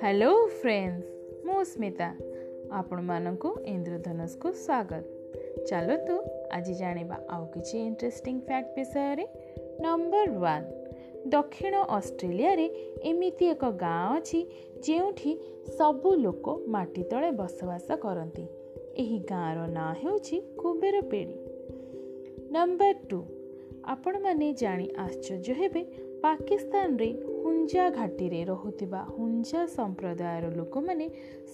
Hello friends ମୁଁ ସ୍ମିତା। ଆପଣମାନଙ୍କୁ ଇନ୍ଦ୍ରଧନୁଷକୁ ସ୍ୱାଗତ। ଚାଲନ୍ତୁ ଆଜି ଜାଣିବା ଆଉ କିଛି ଇଣ୍ଟରେଷ୍ଟିଂ ଫ୍ୟାକ୍ଟ ବିଷୟରେ। ନମ୍ବର ୱାନ୍ ଦକ୍ଷିଣ ଅଷ୍ଟ୍ରେଲିଆରେ ଏମିତି ଏକ ଗାଁ ଅଛି ଯେଉଁଠି ସବୁ ଲୋକ ମାଟି ତଳେ ବସବାସ କରନ୍ତି। ଏହି ଗାଁର ନାଁ ହେଉଛି କୁବେର ପେଡ଼ି। ନମ୍ବର ଟୁ ଆପଣମାନେ ଜାଣି ଆଶ୍ଚର୍ଯ୍ୟ ହେବେ ପାକିସ୍ତାନରେ ହୁଞ୍ଜା ଘାଟିରେ ରହୁଥିବା ହୁଞ୍ଜା ସମ୍ପ୍ରଦାୟର ଲୋକମାନେ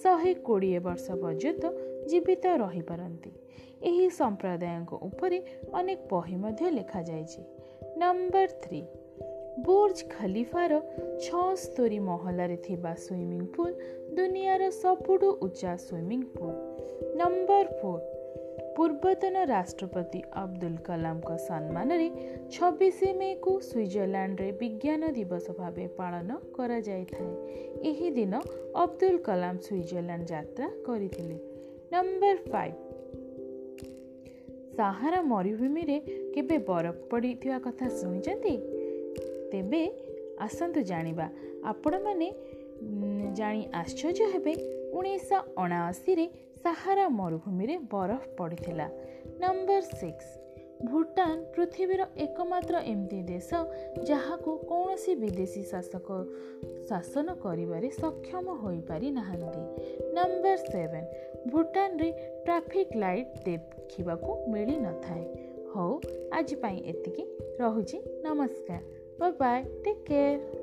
ଶହେ କୋଡ଼ିଏ ବର୍ଷ ପର୍ଯ୍ୟନ୍ତ ଜୀବିତ ରହିପାରନ୍ତି। ଏହି ସମ୍ପ୍ରଦାୟଙ୍କ ଉପରେ ଅନେକ ବହି ମଧ୍ୟ ଲେଖାଯାଇଛି। ନମ୍ବର ଥ୍ରୀ ବୁର୍ଜ ଖଲିଫାର ଛଅସ୍ତରୀ ମହଲାରେ ଥିବା ସୁଇମିଂ ପୁଲ୍ ଦୁନିଆର ସବୁଠୁ ଉଚ୍ଚା ସୁଇମିଂ ପୁଲ୍। ନମ୍ବର ଫୋର୍ ପୂର୍ବତନ ରାଷ୍ଟ୍ରପତି ଅବଦୁଲ କଲାମଙ୍କ ସମ୍ମାନରେ ଛବିଶ ମେକୁ ସୁଇଜରଲ୍ୟାଣ୍ଡରେ ବିଜ୍ଞାନ ଦିବସ ଭାବେ ପାଳନ କରାଯାଇଥାଏ। ଏହି ଦିନ ଅବଦୁଲ କଲାମ ସୁଇଜରଲ୍ୟାଣ୍ଡ ଯାତ୍ରା କରିଥିଲେ। Number five. ସାହାରା ମରୁଭୂମିରେ କେବେ ବରଫ ପଡ଼ିଥିବା କଥା ଶୁଣିଛନ୍ତି? ତେବେ ଆସନ୍ତୁ ଜାଣିବା। ଆପଣମାନେ ଜାଣି ଆଶ୍ଚର୍ଯ୍ୟ ହେବେ। ଉଣେଇଶହ ଅଣାଅଶୀରେ ସାହାରା ମରୁଭୂମିରେ ବରଫ ପଡ଼ିଥିଲା। Number six. ଭୁଟାନ ପୃଥିବୀର ଏକମାତ୍ର ଏମିତି ଦେଶ ଯାହାକୁ କୌଣସି ବିଦେଶୀ ଶାସକ ଶାସନ କରିବାରେ ସକ୍ଷମ ହୋଇପାରି ନାହାନ୍ତି। Number seven. ଭୁଟାନରେ ଟ୍ରାଫିକ୍ ଲାଇଟ୍ ଦେଖିବାକୁ ମିଳିନଥାଏ ହଉ ଆଜି ପାଇଁ ଏତିକି। ରହୁଛି। ନମସ୍କାର। ବାଏ। Take care.